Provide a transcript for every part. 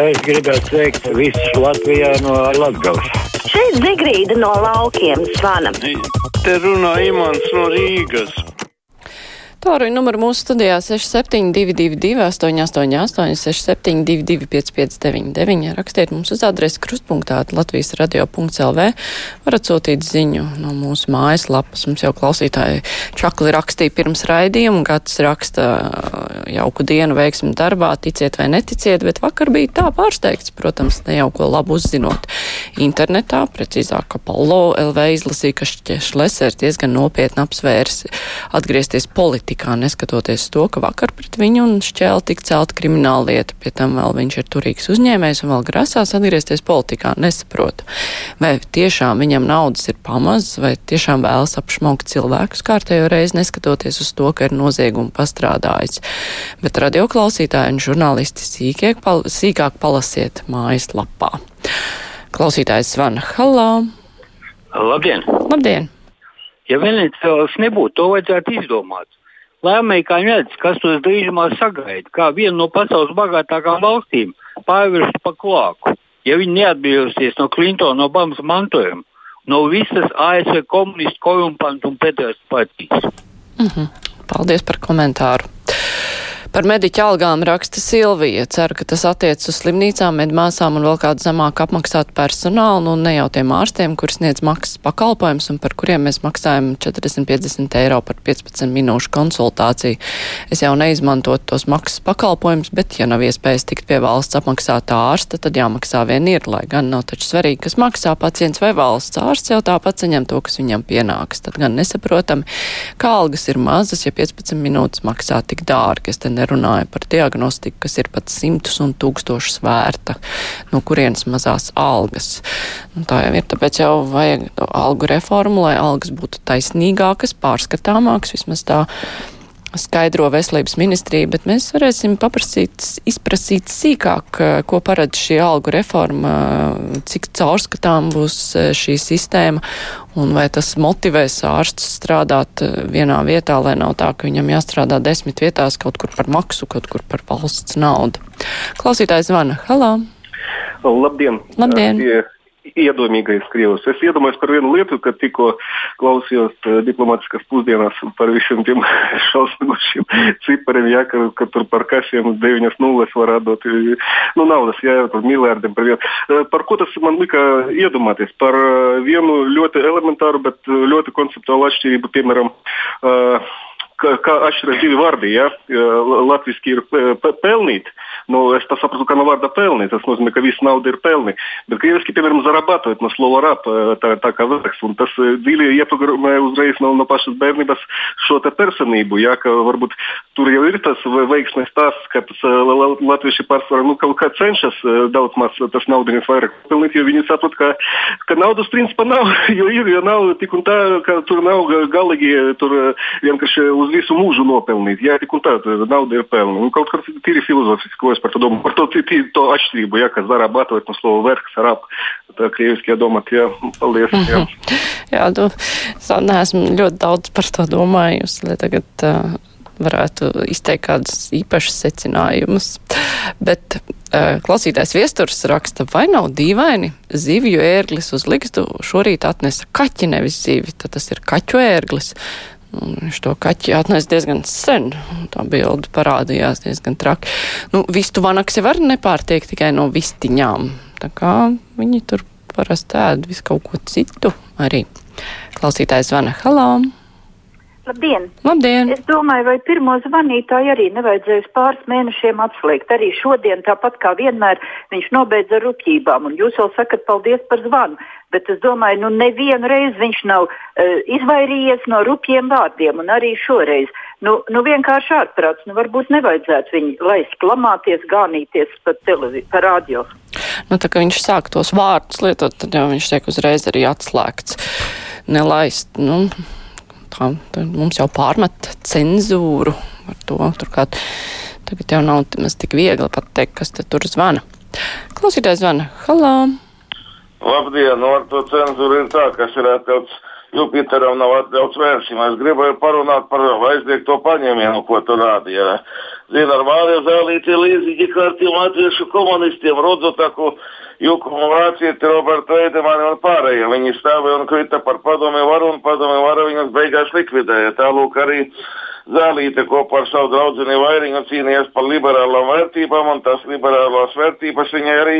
Es gribētu sveikt visus Latvijā no Latgales. Šeit Zigrīda no laukiem zvana. Te runā Imants no Rīgas. Tāruņa numuru mūsu studijā 6722, 888, 672, 559, rakstiet mums uz adresi krustpunktā Latvijas radio.lv. Varat sūtīt ziņu no mūsu mājaslapas. Mums jau klausītāji čakli rakstīja pirms raidījuma, gads raksta jauku dienu veiksmi darbā, ticiet vai neticiet, bet vakar bija tā pārsteigts, protams, ne jau ko labu uzzinot. Internetā, precīzāk, Apollo LV izlasīja, ka Šlesers diezgan nopietni apsvērs atgriezties politikā politikā, neskatoties to, ka vakar pret viņu un šķēli tik celta krimināla lieta. Pie tam vēl viņš ir turīgs uzņēmējs un vēl grasās atgriezties politikā. Nesaprotu, vai tiešām viņam naudas ir pamazs, vai tiešām vēlas apšmaukt cilvēkus kārtējo reizi, neskatoties uz to, ka ir noziegumu pastrādājis. Bet radioklausītāji un žurnālisti sīkiek, pal sīkāk palasiet mājaslapā. Klausītājs zvana. Halā! Labdien! Labdien! Ja Venecijas nebūtu, to vajadzētu izdomāt lai amerikāņi redz, kas tos drīzumā sagaida, kā viena no pasaules bagātākām valstīm pārvērst pa klāku, ja viņi neatbrīvosies no Klintona Obamas mantojuma, no visas ASV komunistu korumpantu un pēdējās partijas. Mm -hmm. Paldies par komentāru. Par mediķa algām raksta Silvija. Ceru, ka tas attiec uz slimnīcām, medmāsām un vēl kādu zemāk apmaksātu personālu, nu ne jau tiem ārstiem, kur sniedz maksas pakalpojums un par kuriem mēs maksājam 40-50 eiro par 15 minūšu konsultāciju. Es jau neizmantotu tos maksas pakalpojumus, bet ja nav iespējas tikt pie valsts apmaksātā ārsta, tad jāmaksā vien ir, lai gan nav taču svarīgi, kas maksā pacients vai valsts ārsts jau tāpat saņem to, kas viņam pienāks. Tad gan nesaprotami, kā algas ir mazas, ja 15 minūtes maksā tik dārgi. Es te nerunāju par diagnostiku, kas ir pat simtus un tūkstošus vērta, no kurienes mazās algas. Nu, tā jau ir, tāpēc jau vajag algu reformu, lai algas būtu taisnīgākas, pārskatāmākas, vismaz tā skaidro veselības ministrija, bet mēs varēsim paprasīt, izprasīt sīkāk, ko paredz šī algu reforma, cik caurskatām būs e, šī sistēma un vai tas motivēs ārstus strādāt e, vienā vietā, lai nav tā, ka viņam jāstrādā desmit vietās kaut kur par maksu, kaut kur par valsts naudu. Klausītājs zvana. Halā! Labdien! Labdien! Pie iedomīgais Krievs. Es iedomājos par vienu lietu, kad tikko klausījos uh, diplomātiskas pusdienas par visiem tiem šausminošiem cipariem, ja, ka, ka tur par kasiem deviņas nulles var atdot nu, naudas, ja jau tur miljārdiem par vienu. Uh, par ko tas man lika iedomāties? Par vienu ļoti elementāru, bet ļoti konceptuālu atšķirību, piemēram, uh, kā, kā atšķiras divi vārdi. Ja? E, Latvijasiski ir e, pelnīt. Ну, es saprotu, ka no vārda pelnīt, tas nozīmē, ka visa nauda ir pelni. Bet krieviski, piemēram, zarabātot no slova rap, e, tā, tā kā vērks. Un tas dziļi ieprogrammē uzreiz no, no pašas bērnības šo te personību. Ja, ka varbūt tur jau ir tas veiksmēs tas, ka tas latvieši pārsvarā nu, kaut kā cenšas daudz maz tas naudas vairāk pelnīt, jo viņi saprot, ka, ka naudas principā nav, jo ir, jo nav tik un tā, ka tur nav galīgi, tur vienkārši uz visu mūžu nopelnīt. Jā, tik un tā nauda ir pelna. Un kaut kas tīri filozofisks, es par to domāju. Par to, tīri, to atšķirību, jā, kas dara abatot no slova vergs, arab, tā krieviski jādomā, jā, paldies. Jā, mhm. jā nu, es neesmu ļoti daudz par to domājusi, lai tagad. Uh, varētu izteikt kādus īpašus secinājumus. Bet uh, klausītājs viesturs raksta, vai nav dīvaini zivju ērglis uz ligzdu šorīt atnesa kaķi, nevis zivi, tad tas ir kaķu ērglis. Un viņš to kaķi atnesa diezgan sen. Tā bilde parādījās diezgan traki. Nu, vistu vanaks jau var nepārtiek tikai no vistiņām. Tā kā viņi tur parasti ēd visu kaut ko citu arī. Klausītājs zvana halā. Labdien! Labdien! Es domāju, vai pirmo zvanītāju arī nevajadzēs pāris mēnešiem atslēgt. Arī šodien, tāpat kā vienmēr, viņš nobeidza ar rupjībām. Un jūs vēl sakat paldies par zvanu. Bet es domāju, nu nevienu reizi viņš nav uh, izvairījies no rupjiem vārdiem. Un arī šoreiz. Nu, nu vienkārši ārprāts. Nu, varbūt nevajadzētu viņu laist klamāties, gānīties pa, televi, pa radio. Nu, tā kā viņš sāk tos vārdus lietot, tad jau viņš tiek uzreiz arī atslēgts. Nelaist. Nu tā, mums jau pārmet cenzūru ar to. Turklāt tagad jau nav maz tik viegli pateikt, kas te tur zvana. Klausītājs zvana. Halā! Labdien! Nu, ar to cenzūru ir tā, kas ir atļauts Jupiteram nav atļauts vērsim. Es gribēju parunāt par aizliegto paņēmienu, ko tu rādīji. Zinu, ar Māriju Zēlīti līdzīgi kā ar tiem latviešu komunistiem, Rodzotaku, Jukumu Vācieti, Robertu Eidemani un pārējiem. Viņi stāvēja un krita par padomju varu un padomju varu viņus beigās likvidēja. Tālūk arī Zēlīte kopā ar savu draugu Vairiņu cīnījās par liberālām vērtībām, un tās liberālās vērtības viņai arī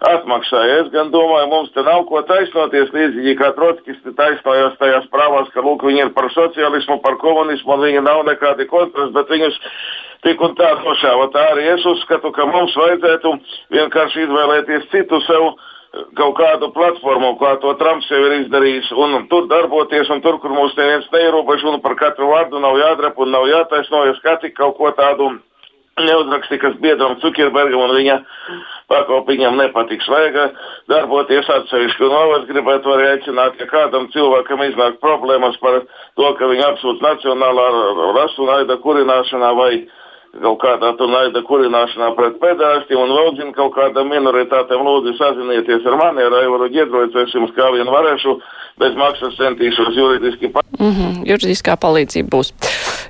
atmaksāja. Es gan domāju, mums te nav ko taisnoties, līdzīgi kā Trotskis taisnojās tajās prāvās, ka lūk, viņi ir par sociālismu, par komunismu, un viņi nav nekādi kontras, bet viņus tik un tā nošāva. Tā arī es uzskatu, ka mums vajadzētu vienkārši izvēlēties citu sev kaut kādu platformu, kā to Trumps jau ir izdarījis, un tur darboties, un tur, kur mums neviens neierobežo, un par katru vārdu nav jādrap un nav jātaisnojas, kā tik kaut ko tādu neuzrakstīja, kas biedram Zukerbergam un viņa pakalpiņam nepatiks. Vajag darboties atsevišķi. Un vēl es gribētu arī aicināt, ja kādam cilvēkam iznāk problēmas par to, ka viņi apsūdz nacionālā rasu naida kurināšanā vai kaut kādā tur naida kurināšanā pret pedāstiem un vēl zina kaut kādām minoritātēm, lūdzu sazinieties ar mani, ar Aivaru Giedroju, es jums kā vien varēšu, bez maksas centīšos juridiski. Mm -hmm, juridiskā palīdzība būs.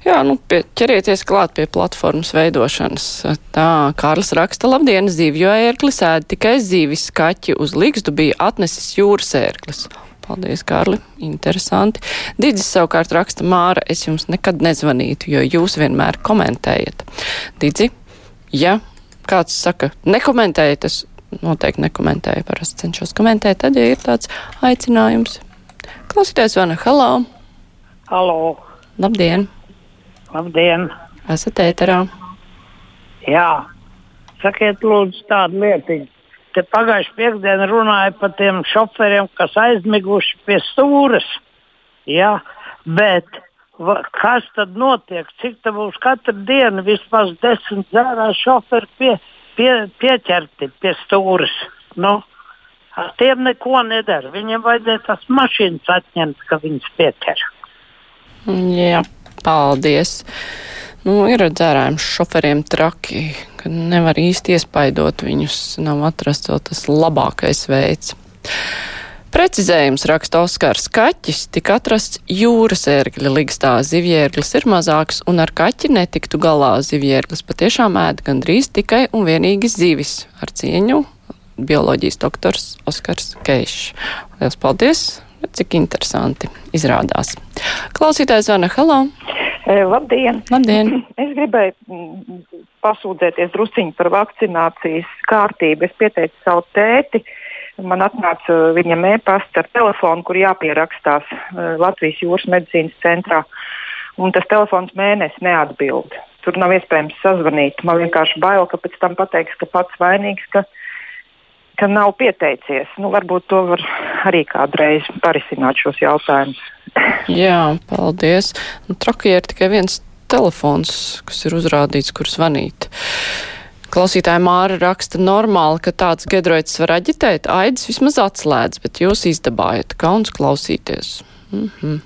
Jā, nu, pie, ķerieties klāt pie platformas veidošanas. Tā, Kārlis raksta, labdien, zivju ērklis ēd tikai zivis, kaķi uz līgstu bija atnesis jūras ērklis. Paldies, Kārli. Interesanti. Digis savukārt raksta Māra, es jums nekad nezvanītu, jo jūs vienmēr komentējat. Digi, ja kāds saka, nekomentējiet, es noteikti nekomentēju, parasti cenšos komentēt, tad, ja ir tāds aicinājums. Klausītājs vana, hallo! Halo! Labdien! Labdien! Esat ēterā? Jā, sakiet lūdzu tādu lietiņu Te pagājušajā piekdienā runāja par tiem šoferiem, kas aizmiguši pie stūres. Ja? Bet va, kas tad notiek? Cik tā būs katru dienu? Vismaz desmit zērā šoferi pie, pie, pieķerti pie stūres. Nu, ar tiem neko nedara. Viņiem vajadzēja tas mašīnas atņemt, ka viņas pieķer. Jā, paldies. Nu, ir dzērājums šoferiem traki, ka nevar īsti iespaidot viņus, nav atrasts vēl tas labākais veids. Precizējums raksta Oskars Kaķis, tika atrasts jūras ērgļa ligstā. Zivjērglis ir mazāks, un ar kaķi netiktu galā. Zivjērglis patiešām ēd gandrīz tikai un vienīgi zivis. Ar cieņu bioloģijas doktors Oskars Keišs. Lielas paldies! Cik interesanti izrādās. Klausītājs Vana Halo! E, labdien! Labdien. Es gribēju mm, pasūdzēties drusciņi par vakcinācijas kārtību. Es pieteicu savu tēti. Man atnāca viņam e-pasta ar telefonu, kur jāpierakstās e, Latvijas jūras medicīnas centrā. Un tas telefons mēnesi neatbild. Tur nav iespējams sazvanīt. Man vienkārši bail, ka pēc tam pateiks, ka pats vainīgs, ka, ka nav pieteicies. Nu, varbūt to var arī kādreiz parisināt šos jautājumus. Jā, paldies. Nu, Trakijā ir tikai viens telefons, kas ir uzrādīts, kur zvanīt. Klausītāja Māra raksta normāli, ka tāds gedroids var aģitēt, aidas vismaz atslēdz, bet jūs izdabājat kauns klausīties. Mm -hmm.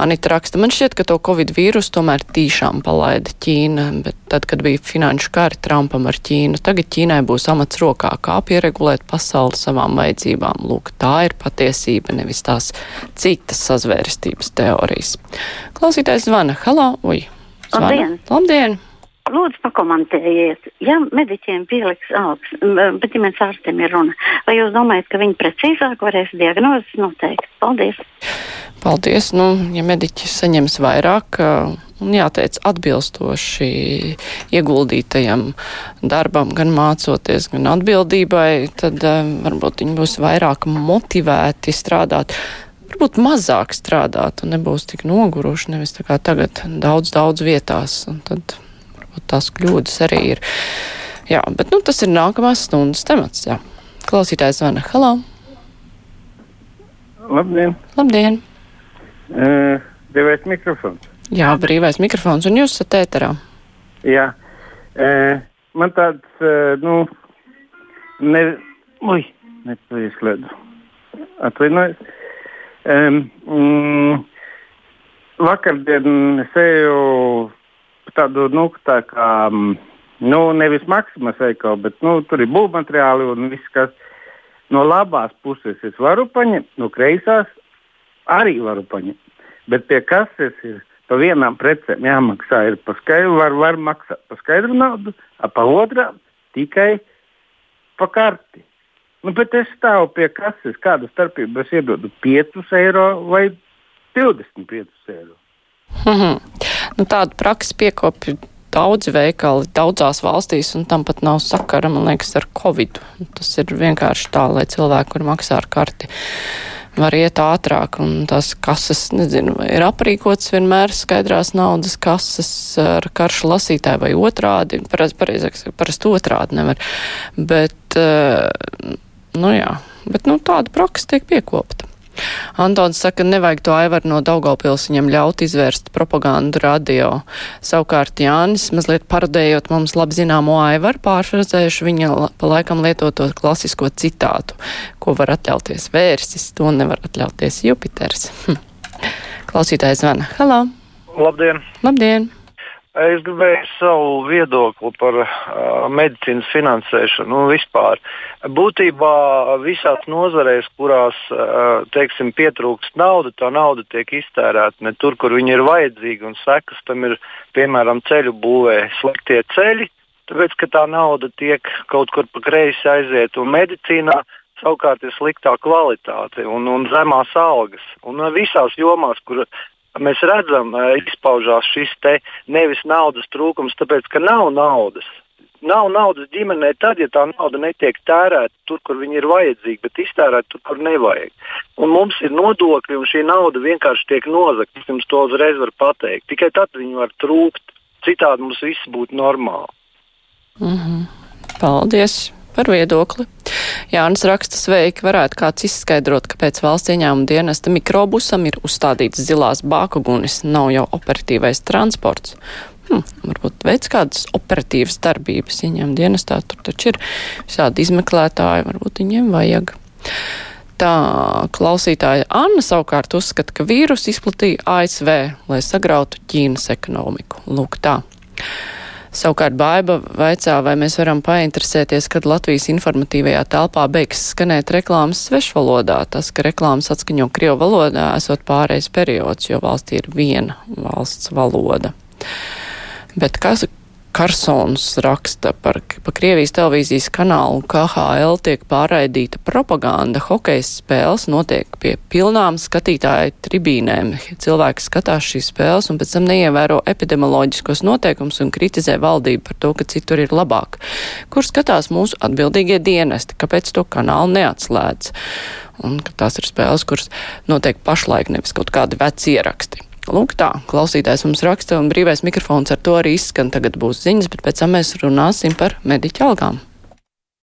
Anita raksta, man šķiet, ka to Covid vīrusu tomēr tīšām palaida Ķīna, bet tad, kad bija finanšu kari Trumpam ar Ķīnu, tagad Ķīnai būs amats rokā, kā pieregulēt pasauli savām vajadzībām. Lūk, tā ir patiesība, nevis tās citas sazvērstības teorijas. Klausītājs zvana. Halo! Ui! Zvana. Labdien! Labdien! Lūdzu, pakomentējiet, ja mediķiem pieliks algas, bet ģimenes ārstiem ir runa, vai jūs domājat, ka viņi precīzāk varēs diagnozes noteikt? Paldies! Paldies! Nu, ja mediķi saņems vairāk, un jāteic atbilstoši ieguldītajam darbam, gan mācoties, gan atbildībai, tad varbūt viņi būs vairāk motivēti strādāt varbūt mazāk strādāt un nebūs tik noguruši, nevis tā kā tagad daudz, daudz vietās. Tad tās kļūdas arī ir. Jā, bet nu, tas ir nākamās stundas temats. Jā. Klausītājs zvana. Halo! Labdien! Labdien! Uh, brīvais mikrofons. Jā, brīvais mikrofons, un jūs esat ēterā. Jā, uh, man tāds, uh, nu, ne, ui, nepaieslēdzu. Atvainojos. Um, mm, vakardien es eju tādu, nu, tā kā, mm, nu, nevis maksimas veikalu, bet nu, tur ir būvmateriāli un viss, kas no labās puses es varu paņemt, no kreisās arī varu paņemt. Bet pie kases ir pa vienām precēm jāmaksā. Ir pa skaidru, var, var maksāt pa skaidru naudu, a pa otrām tikai pa karti. Nu, bet es stāvu pie kases, kāda starpība es iedodu 5 eiro vai 25 eiro. Mm -hmm. Nu, tādu praksi piekopju daudzi veikali daudzās valstīs, un tam pat nav sakara, man liekas, ar covid. Tas ir vienkārši tā, lai cilvēki, kur maksā ar karti, var iet ātrāk, un tās kases, nezinu, vai ir aprīkotas vienmēr skaidrās naudas kases ar karšu lasītāju vai otrādi, pareizi, pareizāk, parasti otrādi nevar, bet, uh, nu jā, bet, nu, tāda praksa tiek piekopta. Antons saka, nevajag to aivaru no Daugavpils viņam ļaut izvērst propagandu radio. Savukārt Jānis, mazliet parodējot mums labi zināmo aivaru, pārfrazējuši viņa pa laikam lietoto klasisko citātu, ko var atļauties vērsis, to nevar atļauties Jupiters. Hm. Klausītājs zvana. Halo! Labdien! Labdien! Es gribēju savu viedokli par uh, medicīnas finansēšanu un vispār. Būtībā visās nozarēs, kurās uh, teiksim, pietrūkst nauda, tā nauda tiek iztērēta ne tur, kur viņa ir vajadzīga. Un sekas tam ir piemēram ceļu būvē sliktie ceļi, tāpēc ka tā nauda tiek kaut kur pa kreisi aiziet. Un medicīnā savukārt ir sliktā kvalitāte un, un zemās algas. Un visās jomās, kur mēs redzam, izpaužās šis nevis naudas trūkums, tāpēc ka nav naudas. Nav naudas ģimenē tad, ja tā nauda netiek tērēta tur, kur viņa ir vajadzīga, bet iztērēta tur, kur nevajag. Un mums ir nodokļi, un šī nauda vienkārši tiek nozagta. Es jums to uzreiz varu pateikt. Tikai tad viņi var trūkt. Citādi mums viss būtu normāli. Mm -hmm. Paldies par viedokli. Jānis raksta sveiki, varētu kāds izskaidrot, kāpēc valsts ieņēmuma dienesta mikrobusam ir uzstādīts zilās bākugunis, nav jau operatīvais transports. Hm, varbūt veids kādas operatīvas darbības ieņēmuma dienestā, tur taču ir visādi izmeklētāji, varbūt viņiem vajag. Tā klausītāja Anna savukārt uzskata, ka vīrusu izplatīja ASV, lai sagrautu Ķīnas ekonomiku. Lūk tā. Savukārt Baiba vaicā, vai mēs varam painteresēties, kad Latvijas informatīvajā telpā beigs skanēt reklāmas svešvalodā. Tas, ka reklāmas atskaņo Krievu valodā, esot pārējais periods, jo valstī ir viena valsts valoda. Bet kas, Karsons raksta par, pa Krievijas televīzijas kanālu KHL tiek pārraidīta propaganda. Hokejas spēles notiek pie pilnām skatītāju tribīnēm. Cilvēki skatās šīs spēles un pēc tam neievēro epidemioloģiskos noteikumus un kritizē valdību par to, ka citur ir labāk. Kur skatās mūsu atbildīgie dienesti? Kāpēc to kanālu neatslēdz? Un ka tās ir spēles, kuras notiek pašlaik, nevis kaut kādi veci ieraksti. Lūk, tā, klausītājs mums raksta, un brīvais mikrofons ar to arī izskan. Tagad būs ziņas, bet pēc tam mēs runāsim par mediķu algām.